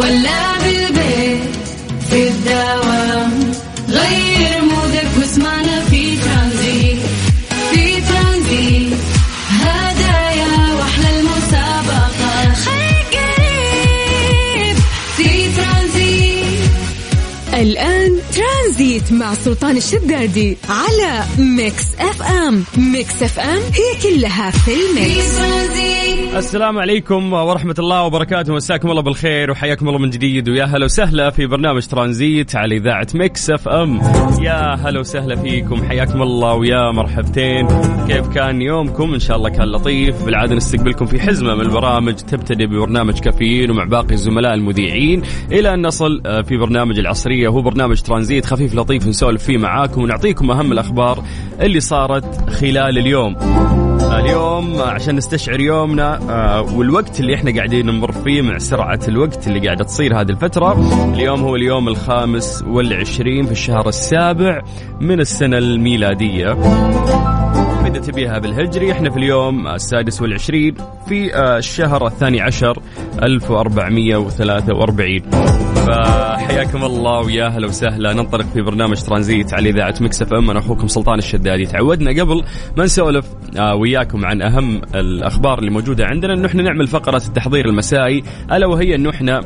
ولا سلطان الشدادي على Mix FM. Mix FM هي كلها في ال mix. السلام عليكم ورحمة الله وبركاته. مساكم الله بالخير وحياكم الله من جديد. ويا هلا وسهلا في برنامج ترانزيت على إذاعة Mix FM. يا هلا وسهلا فيكم. حياكم الله ويا مرحبتين. كيف كان يومكم؟ إن شاء الله كان لطيف. بالعادة نستقبلكم في حزمة من البرامج. تبتدي ببرنامج كافيين ومع باقي الزملاء المذيعين. إلى أن نصل آه، في برنامج العصرية. هو برنامج ترانزيت. خفيف لطيف نسولف فيه معاكم ونعطيكم أهم الأخبار اللي صارت خلال اليوم. اليوم عشان نستشعر يومنا آه، والوقت اللي إحنا قاعدين نمر فيه مع سرعة الوقت اللي قاعدة تصير هذه الفترة. اليوم هو اليوم الخامس والعشرين في الشهر السابع من السنة الميلادية. تبيها بالهجري. إحنا في اليوم السادس والعشرين في آه، الشهر الثاني عشر 1443 فحياكم الله ويا هلا وسهلا. ننطلق في برنامج ترانزيت على إذاعة Mix FM. أنا أخوكم سلطان الشدادي. تعودنا قبل ما نسولف آه، وياكم عن أهم الأخبار اللي موجودة عندنا. انه إحنا نعمل فقرة التحضير المسائي ألا وهي انه إحنا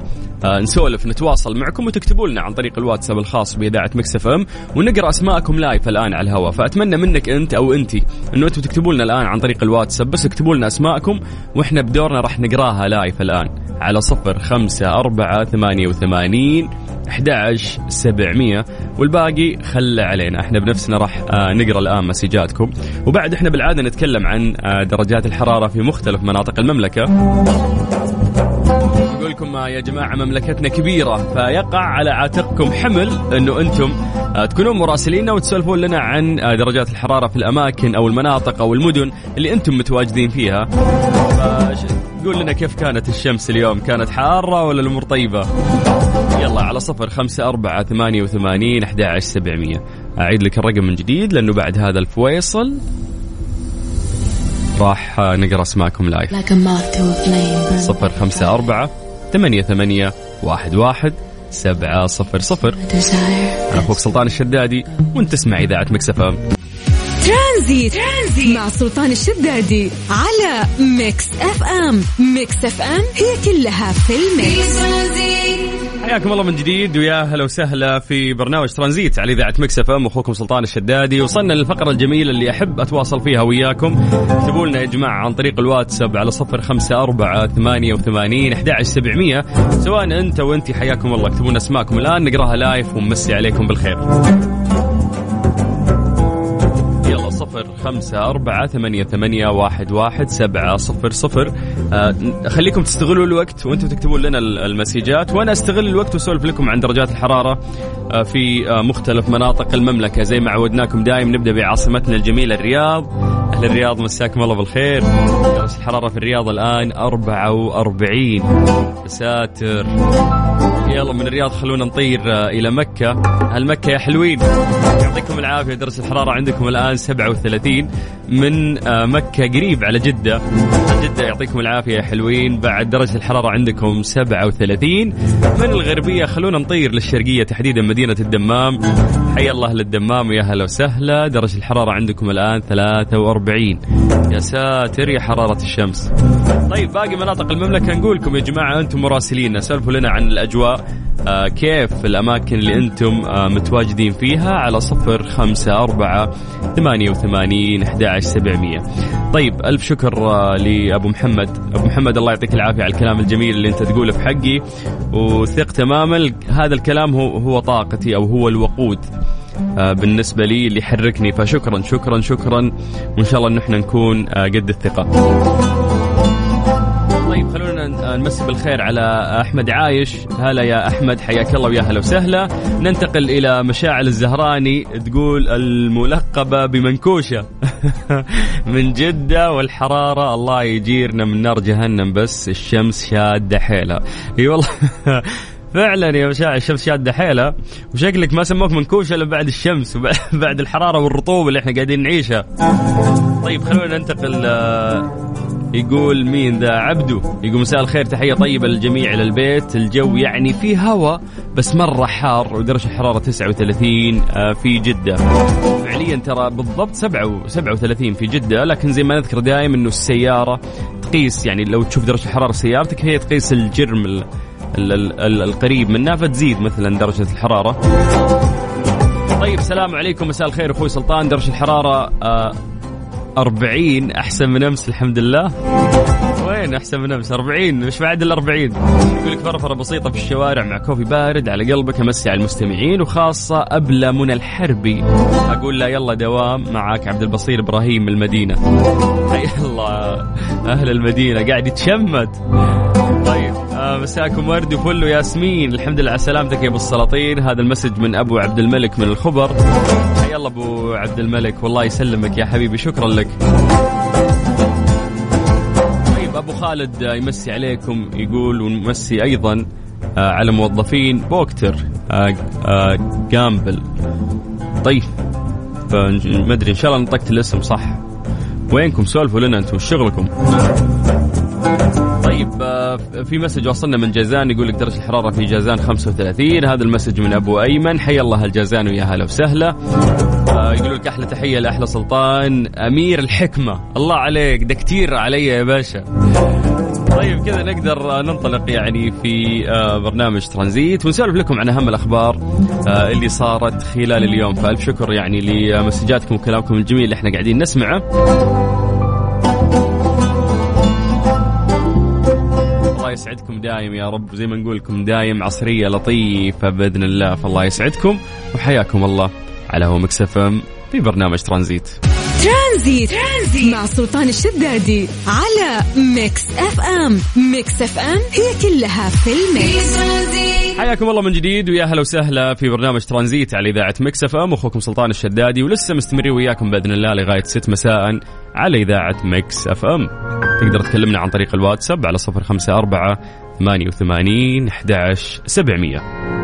نسولف نتواصل معكم وتكتبوا لنا عن طريق الواتساب الخاص بإذاعة Mix FM ونقرأ أسماءكم live الآن على الهواء. فأتمنى منك أنت أو انت إنه أنتم تكتبوا لنا الآن عن طريق الواتساب بس اكتبوا لنا أسماءكم وإحنا بدورنا راح نقراها live الآن على صفر خمسة أربعة ثمانية وثمانين 11 700 والباقي خله علينا إحنا بنفسنا راح آه، نقرأ الآن مسجاتكم. وبعد إحنا بالعادة نتكلم عن آه، درجات الحرارة في مختلف مناطق المملكة. لكم آه، يا جماعة مملكتنا كبيرة فيقع على عاتقكم حمل أنه أنتم آه، تكونون مراسلين وتسولفون لنا عن آه، درجات الحرارة في الأماكن أو المناطق أو المدن اللي أنتم متواجدين فيها. فش- قول لنا كيف كانت الشمس اليوم؟ كانت حارة ولا الأمور طيبة؟ يلا على صفر خمسة أربعة ثمانية وثمانين أحد عشر سبعمية. أعيد لك الرقم من جديد لأنه بعد هذا الفويصل راح آه، نقرأ أسماءكم live صفر خمسة أربعة ثمانية ثمانية واحد واحد سبعة صفر صفر. أنا أخوك سلطان الشدادي وأنت تسمع إذاعة Mix FM ترانزيت, ترانزيت. مع سلطان الشدادي على Mix FM. Mix FM هي كلها في ال mix. حياكم الله من جديد ويا هلا وسهلا في برنامج ترانزيت على إذاعة Mix FM. أخوكم سلطان الشدادي وصلنا للفقرة الجميلة اللي أحب أتواصل فيها وياكم. اكتبوا لنا يا جماعة عن طريق الواتساب على صفر خمسة أربعة ثمانية وثمانين أحد سبعمية. سواء أنت وأنت حياكم الله. اكتبوا لنا أسماءكم الآن نقراها live ونمسي عليكم بالخير. يلا صفر خمسة أربعة ثمانية, ثمانية واحد, واحد سبعة صفر صفر. آه خليكم تستغلوا الوقت وأنتم تكتبون لنا ال- المسيجات وأنا أستغل الوقت وأسولف لكم عن درجات الحرارة آه في آه مختلف مناطق المملكة. زي ما عودناكم دايم نبدأ بعاصمتنا الجميلة الرياض. أهل الرياض مساكم الله بالخير. درجة الحرارة في الرياض الآن 44 ساتر. يلا من الرياض خلونا نطير آه، إلى مكة. أهل مكة يا حلوين؟ يعطيكم العافية درجة الحرارة عندكم الآن 37 من آه، مكة قريب على جدة. جدة يعطيكم العافية يا حلوين. بعد درجة الحرارة عندكم 37 من الغربية خلونا نطير للشرقية تحديدا مدينة الدمام. حيا الله أهل الدمام ويا هلا وسهلا. درجة الحرارة عندكم الآن 43 يا ساتر يا حرارة الشمس. طيب باقي مناطق المملكة نقول لكم يا جماعة أنتم مراسلين. سولفوا لنا عن الأجواء. آه كيف الأماكن اللي أنتم آه متواجدين فيها؟ على صفر خمسة أربعة ثمانية وثمانين أحد سبعمية. طيب ألف شكر آه لأبو محمد. أبو محمد الله يعطيك العافية على الكلام الجميل اللي أنت تقوله في حقي. وثق تماما هذا الكلام هو, هو طاقتي أو هو الوقود بالنسبة لي اللي يحركني. فشكرا شكرا شكرا. وإن شاء الله أن إحنا نكون قد الثقة. نمسي بالخير على أحمد عايش. هلا يا أحمد حياك الله ويا هلا وسهلا. ننتقل إلى مشاعل الزهراني تقول الملقبة بمنكوشة. من جدة والحرارة الله يجيرنا من نار جهنم بس الشمس شادة حيلها. إي والله. فعلا يا مشاعر الشمس شادة حيلها. وشكلك ما سموك منكوشة إلا بعد الشمس وبعد الحرارة والرطوبة اللي إحنا قاعدين نعيشها. طيب خلونا ننتقل آه، يقول مين ذا عبدو؟ يقول مساء الخير تحية طيبة للجميع إلى البيت. الجو يعني في هواء بس مرة حار ودرجة الحرارة 39 آه، في جدة. فعليا ترى بالضبط 37 في جدة لكن زي ما نذكر دائما أنه السيارة تقيس يعني لو تشوف درجة الحرارة سيارتك هي تقيس الجرم ال ال ال القريب منها فتزيد مثلا درجة الحرارة. طيب السلام عليكم. مساء الخير أخوي سلطان. درجة الحرارة آه 40 أحسن من أمس الحمد لله. وين أحسن من أمس؟ 40 مش بعد ال 40 يقول لك فرفرة بسيطة في الشوارع مع كوفي بارد على قلبك أمسي على المستمعين وخاصة أبلة منى الحربي. أقول لا يلا دوام معك عبد البصير إبراهيم من المدينة. حي الله أهل المدينة قاعد يتشمت. طيب آه مساكم ورد وفل وياسمين. الحمد لله على سلامتك يا أبو السلاطين. هذا المسج من أبو عبد الملك من الخبر. الله أبو عبد الملك والله يسلمك يا حبيبي شكرا لك. طيب أبو خالد يمسي عليكم يقول ونمسي أيضا آه على موظفين بوكتر آه آه جامبل. طيب ما أدري إن شاء الله نطقت الاسم صح. وينكم؟ سولفوا لنا أنتم شغلكم؟ في message وصلنا من جازان يقول لك درجة الحرارة في جازان 35 هذا ال message من أبو أيمن. حي الله الجازان ويا هلا وسهلا. آه، يقول لك أحلى تحية لأحلى سلطان أمير الحكمة. الله عليك ده علي يا باشا. طيب كذا نقدر ننطلق يعني في آه، برنامج ترانزيت. ونسولف لكم عن أهم الأخبار اللي صارت خلال اليوم. فألف شكر يعني لمسجاتكم وكلامكم الجميل اللي إحنا قاعدين نسمعه. يسعدكم دايم يا رب. زي ما نقول لكم دايم عصرية لطيفة بإذن الله فالله يسعدكم وحياكم الله على هوا Mix FM في برنامج ترانزيت. ترانزيت. ترانزيت مع سلطان الشدادي على Mix FM. Mix FM هي كلها في ال mix. حياكم الله من جديد ويا هلا وسهلا في برنامج ترانزيت على إذاعة Mix FM. أخوكم سلطان الشدادي ولسه مستمرين وياكم بإذن الله لغاية 6 مساء على إذاعة Mix FM. تقدر تكلمنا عن طريق الواتساب على 054 88 11 700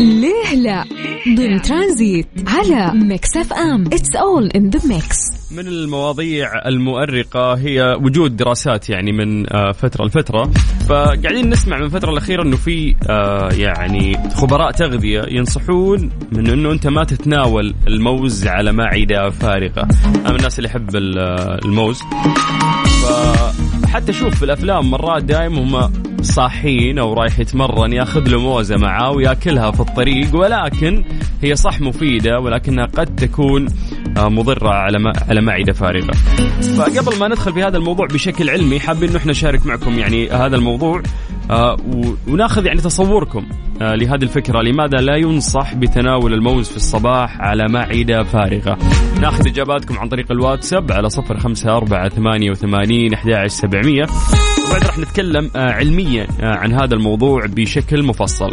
ليه لا؟ ضمن ترانزيت على Mix FM. It's all in the mix من المواضيع المؤرقة هي وجود دراسات يعني من آه، فترة لفترة. فقاعدين نسمع من الفترة الأخيرة أنه في آه، يعني خبراء تغذية ينصحون من أنه أنت ما تتناول الموز على معدة فارغة. أنا من الناس اللي يحب الموز. فحتى شوف في الأفلام مرات دائما هم صاحين أو رايح يتمرن ياخذ له موزة معاه وياكلها في الطريق ولكن هي صح مفيدة ولكنها قد تكون آه، مضرة على على معدة فارغة. فقبل ما ندخل في هذا الموضوع بشكل علمي حابين انه إحنا نشارك معكم يعني هذا الموضوع وناخذ يعني تصوركم آه، لهذه الفكرة لماذا لا ينصح بتناول الموز في الصباح على معدة فارغة؟ ناخذ إجاباتكم عن طريق الواتساب على صفر خمسة أربعة ثمانية وثمانين أحد سبعمية. وبعد راح نتكلم علميا عن هذا الموضوع بشكل مفصل.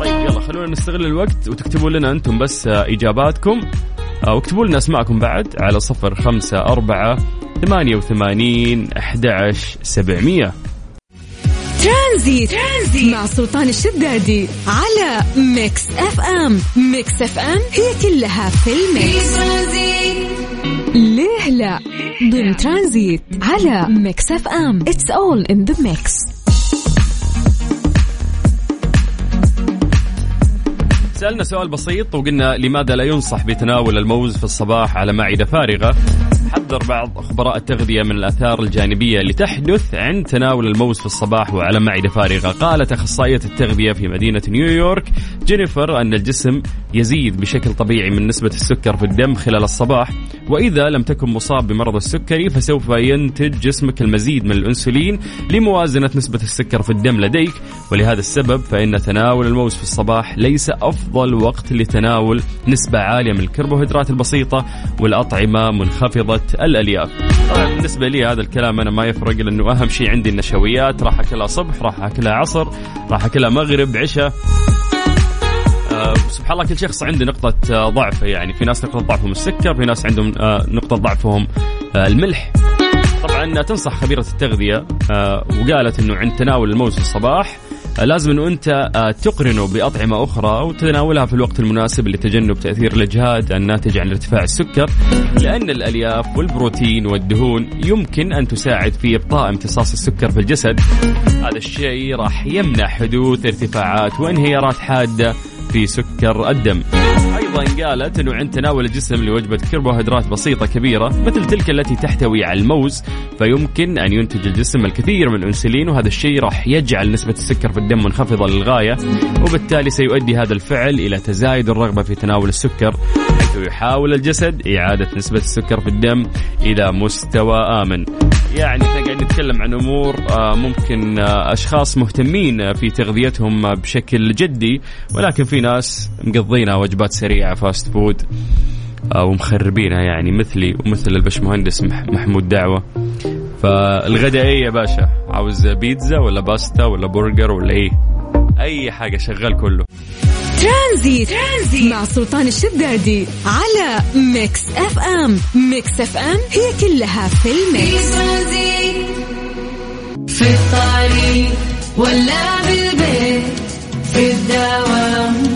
طيب يلا خلونا نستغل الوقت وتكتبوا لنا أنتم بس إجاباتكم. واكتبوا لنا أسماءكم بعد على صفر خمسة أربعة ثمانية وثمانين أحد سبعمية. ترانزيت. ترانزيت. مع سلطان الشدادي على Mix FM. Mix FM هي كلها في ال mix. ليه لا؟ ضمن ترانزيت على Mix FM. It's all in the mix سألنا سؤال بسيط وقلنا لماذا لا ينصح بتناول الموز في الصباح على معدة فارغة؟ حذر بعض خبراء التغذية من الآثار الجانبية اللي تحدث عند تناول الموز في الصباح وعلى معدة فارغة. قالت أخصائية التغذية في مدينة نيويورك جينيفر أن الجسم يزيد بشكل طبيعي من نسبة السكر في الدم خلال الصباح وإذا لم تكن مصاب بمرض السكري فسوف ينتج جسمك المزيد من الأنسولين لموازنة نسبة السكر في الدم لديك. ولهذا السبب فإن تناول الموز في الصباح ليس أفضل وقت لتناول نسبة عالية من الكربوهيدرات البسيطة والأطعمة منخفضة الألياف طبعا بالنسبة لي هذا الكلام أنا ما يفرق لأنه أهم شيء عندي النشويات. راح أكلها صبح راح أكلها عصر راح أكلها مغرب عشاء. آه، سبحان الله كل شخص عنده نقطة آه، ضعفه. يعني في ناس نقطة ضعفهم السكر في ناس عندهم آه، نقطة ضعفهم الملح. طبعا تنصح خبيرة التغذية وقالت إنه عند تناول الموز في الصباح لازم إنه أنت تقرنه بأطعمة أخرى وتناولها في الوقت المناسب لتجنب تأثير الإجهاد الناتج عن ارتفاع السكر لأن الألياف والبروتين والدهون يمكن أن تساعد في إبطاء امتصاص السكر في الجسد. هذا الشيء راح يمنع حدوث ارتفاعات وانهيارات حادة في سكر الدم. أيضا قالت إنه عند تناول الجسم لوجبة كربوهيدرات بسيطة كبيرة مثل تلك التي تحتوي على الموز فيمكن أن ينتج الجسم الكثير من الإنسولين وهذا الشيء راح يجعل نسبة السكر في الدم منخفضة للغاية وبالتالي سيؤدي هذا الفعل إلى تزايد الرغبة في تناول السكر حيث يحاول الجسد إعادة نسبة السكر في الدم إلى مستوى آمن. يعني إحنا قاعدين نتكلم عن أمور آه، ممكن آه، أشخاص مهتمين في تغذيتهم بشكل جدي ولكن في ناس مقضينها وجبات سريعة. fast food ومخربينها يعني مثلي ومثل البشمهندس محمود دعوة. فالغداء إيه يا باشا عاوز بيتزا ولا باستا ولا برجر ولا إيه؟ أي حاجة شغال كله. ترانزيت, ترانزيت مع سلطان الشدادي على ميكس أف أم. ميكس أف أم هي كلها في ال mix. في الطريق ولا بالبيت في الدوام.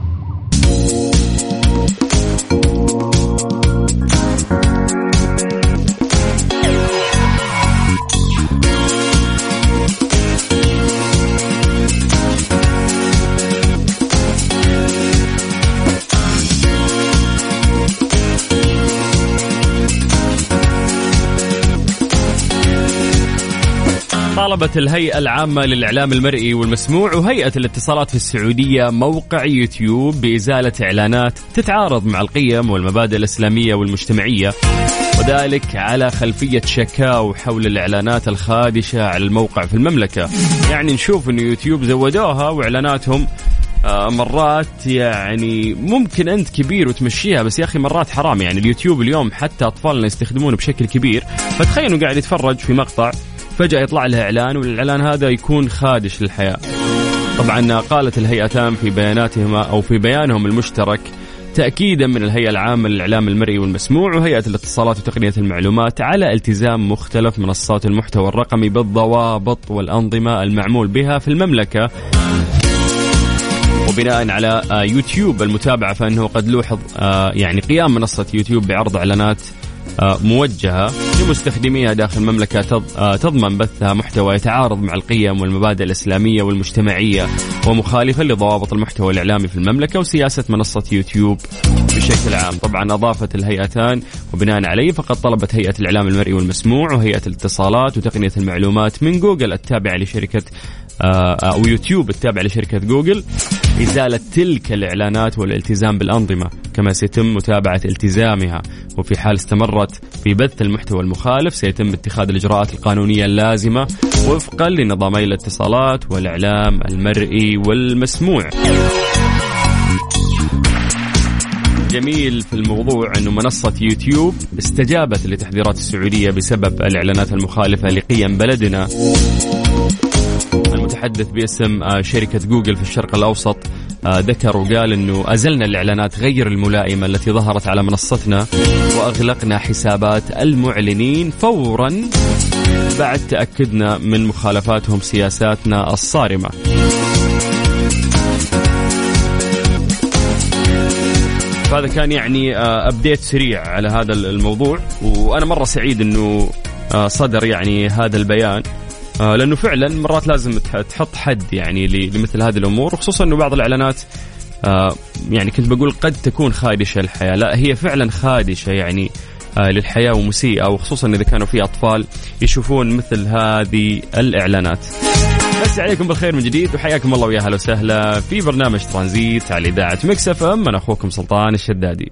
طالبت الهيئة العامة للإعلام المرئي والمسموع وهيئة الاتصالات في السعودية موقع يوتيوب بإزالة إعلانات تتعارض مع القيم والمبادئ الإسلامية والمجتمعية. وذلك على خلفية شكاو حول الإعلانات الخادشة على الموقع في المملكة. يعني نشوف أن يوتيوب زودوها وإعلاناتهم آه، مرات يعني ممكن أنت كبير وتمشيها بس يا أخي مرات حرام. يعني اليوتيوب اليوم حتى أطفالنا يستخدمونه بشكل كبير. فتخيل انه قاعد يتفرج في مقطع فجأة يطلع لها إعلان والإعلان هذا يكون خادش للحياة. طبعا قالت الهيئتان في بياناتهما أو في بيانهم المشترك تأكيدا من الهيئة العامة للإعلام المرئي والمسموع وهيئة الاتصالات وتقنية المعلومات على التزام مختلف منصات المحتوى الرقمي بالضوابط والأنظمة المعمول بها في المملكة. وبناء على يوتيوب المتابعة فإنه قد لوحظ آه، يعني قيام منصة يوتيوب بعرض إعلانات آه، موجهة لمستخدميها داخل المملكة آه، تضمن بثها محتوى يتعارض مع القيم والمبادئ الإسلامية والمجتمعية ومخالفا لضوابط المحتوى الإعلامي في المملكة وسياسة منصة يوتيوب بشكل عام. طبعا أضافت الهيئتان وبناء عليه فقد طلبت هيئة الإعلام المرئي والمسموع وهيئة الاتصالات وتقنية المعلومات من جوجل التابعة لشركة آه، أو يوتيوب التابعة لشركة جوجل. إزالة تلك الإعلانات والالتزام بالأنظمة. كما سيتم متابعة التزامها. وفي حال استمرت في بث المحتوى المخالف سيتم اتخاذ الإجراءات القانونية اللازمة وفقا لنظامي الاتصالات والإعلام المرئي والمسموع. جميل في الموضوع انه منصة يوتيوب استجابت لتحذيرات السعودية بسبب الإعلانات المخالفة لقيم بلدنا. المتحدث باسم شركة جوجل في الشرق الأوسط آه، ذكر وقال أنه أزلنا الإعلانات غير الملائمة التي ظهرت على منصتنا وأغلقنا حسابات المعلنين فورا بعد تأكدنا من مخالفاتهم سياساتنا الصارمة. فهذا كان يعني ابديت آه، سريع على هذا الموضوع. وأنا مرة سعيد إنه صدر يعني هذا البيان. آه لأنه فعلا مرات لازم تحط حد يعني لمثل هذه الأمور وخصوصا إنه بعض الإعلانات آه يعني كنت بقول قد تكون خادشة للحياء لا هي فعلا خادشة يعني آه للحياء ومسيئة وخصوصا إذا كانوا في أطفال يشوفون مثل هذه الإعلانات. مسي عليكم بالخير من جديد وحياكم الله ويا أهلا وسهلا في برنامج ترانزيت على إذاعة مكس أف أم. أنا أخوكم سلطان الشدادي.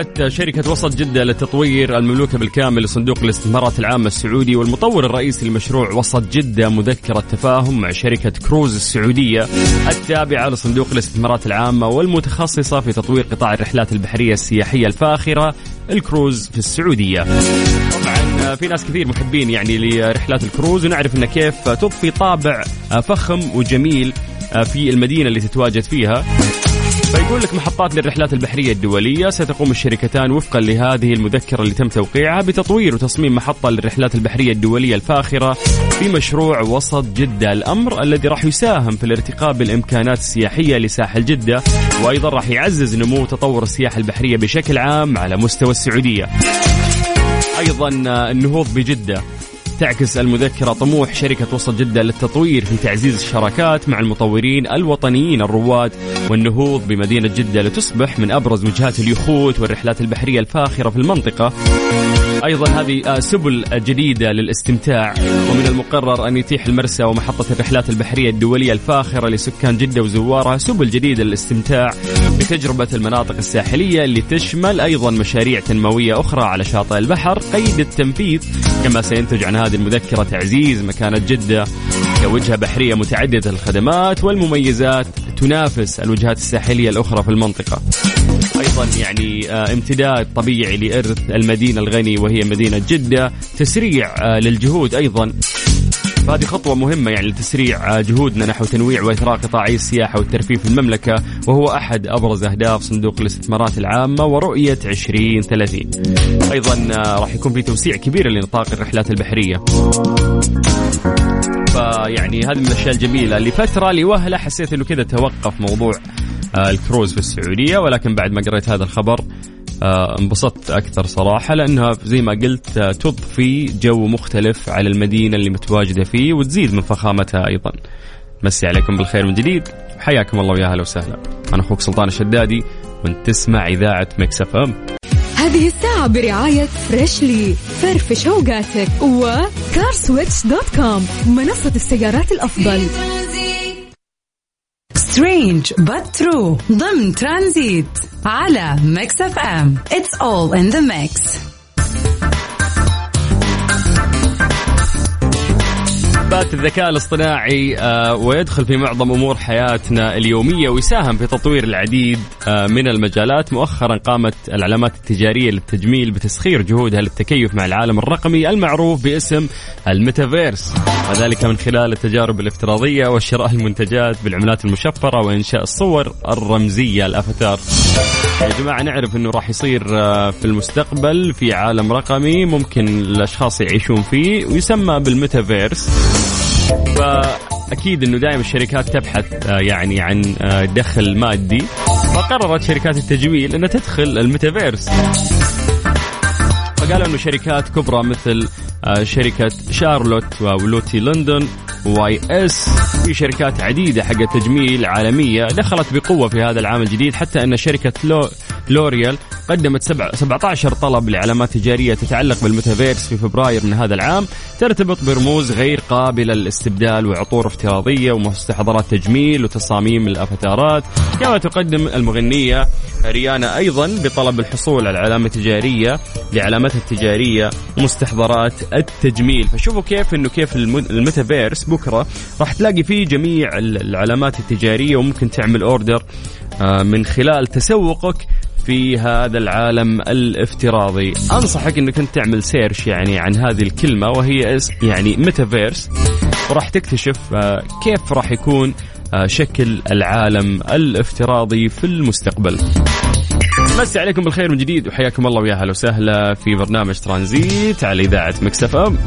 وقعت شركة وسط جدة للتطوير المملوكة بالكامل لصندوق الاستثمارات العامة السعودي والمطور الرئيسي لمشروع وسط جدة مذكرة تفاهم مع شركة كروز السعودية التابعة لصندوق الاستثمارات العامة والمتخصصة في تطوير قطاع الرحلات البحرية السياحية الفاخرة الكروز في السعودية. طبعا في ناس كثير محبين يعني لرحلات الكروز ونعرف إن كيف تضفي طابع فخم وجميل في المدينة اللي تتواجد فيها. فيقول لك محطات للرحلات البحرية الدولية. ستقوم الشركتان وفقا لهذه المذكرة اللي تم توقيعها بتطوير وتصميم محطة للرحلات البحرية الدولية الفاخرة في مشروع وسط جدة. الأمر الذي راح يساهم في الارتقاء بالإمكانات السياحية لساحل جدة وأيضا راح يعزز نمو تطور السياحة البحرية بشكل عام على مستوى السعودية. أيضا النهوض بجدة. تعكس المذكرة طموح شركة وسط جدة للتطوير في تعزيز الشراكات مع المطورين الوطنيين الرواد والنهوض بمدينة جدة لتصبح من أبرز وجهات اليخوت والرحلات البحرية الفاخرة في المنطقة. أيضا هذه سبل جديدة للاستمتاع ومن المقرر أن يتيح المرسى ومحطة الرحلات البحرية الدولية الفاخرة لسكان جدة وزوارها سبل جديده للاستمتاع بتجربة المناطق الساحلية اللي تشمل أيضا مشاريع تنموية أخرى على شاطئ البحر قيد التنفيذ كما سينتج عن هذه المذكرة تعزيز مكانة جدة كوجهة بحرية متعددة الخدمات والمميزات تنافس الوجهات الساحلية الأخرى في المنطقة. أيضا يعني امتداد طبيعي لإرث المدينة الغني وهي مدينة جدة، تسريع للجهود أيضا. فهذه خطوة مهمة يعني لتسريع جهودنا نحو تنويع وإثراء قطاعي السياحة والترفيه في المملكة وهو أحد أبرز أهداف صندوق الاستثمارات العامة ورؤية 2030 أيضا راح يكون في توسيع كبير لنطاق الرحلات البحرية. فيعني هذه من الأشياء الجميلة لفتره لوهله حسيت إنه كذا توقف موضوع الكروز في السعودية ولكن بعد ما قريت هذا الخبر انبسطت أكثر صراحة لأنها زي ما قلت تضفي جو مختلف على المدينة اللي متواجدة فيه وتزيد من فخامتها أيضا. مسي عليكم بالخير من جديد حياكم الله ويا أهلا وسهلا. أنا أخوك سلطان الشدادي وانت تسمع إذاعة مكس أف أم. هذه الساعة برعاية فريشلي فرفش اوقاتك وكارسويتش dot com منصة السيارات الأفضل. Strange true ضمن ترانزيت على ميكس أف أم. It's all in the mix. اثبات الذكاء الاصطناعي آه ويدخل في معظم أمور حياتنا اليومية ويساهم في تطوير العديد آه من المجالات. مؤخرا قامت العلامات التجارية للتجميل بتسخير جهودها للتكيف مع العالم الرقمي المعروف باسم الميتافيرس وذلك من خلال التجارب الافتراضية وشراء المنتجات بالعملات المشفرة وإنشاء الصور الرمزية الأفاتار. يا جماعة نعرف إنه راح يصير آه في المستقبل في عالم رقمي ممكن الأشخاص يعيشون فيه ويسمى بالميتافيرس. فأكيد إنه دائما الشركات تبحث يعني عن دخل مادي. فقررت شركات التجميل إنها تدخل الميتافيرس. فقالوا إنه شركات كبرى مثل شركة شارلوت ولوتي لندن واي اس في شركات عديدة حق تجميل عالمية دخلت بقوة في هذا العالم الجديد حتى أن شركة لو لوريال قدمت 17 طلب لعلامات تجارية تتعلق بالميتافيرس في فبراير من هذا العام ترتبط برموز غير قابلة للاستبدال وعطور افتراضية ومستحضرات تجميل وتصاميم الأفاتارات. كما تقدم المغنية ريانا أيضا بطلب الحصول على علامة تجارية لعلامتها التجارية ومستحضرات التجميل. فشوفوا كيف إنه كيف الميتافيرس بكرة راح تلاقي فيه جميع العلامات التجارية وممكن تعمل order من خلال تسوقك في هذا العالم الافتراضي. أنصحك إنك أنت تعمل search يعني عن هذه الكلمة وهي يعني ميتافيرس وراح تكتشف كيف راح يكون شكل العالم الافتراضي في المستقبل. مسي عليكم بالخير من جديد وحياكم الله ويا أهلا وسهلا في برنامج ترانزيت على إذاعة مكسف أم.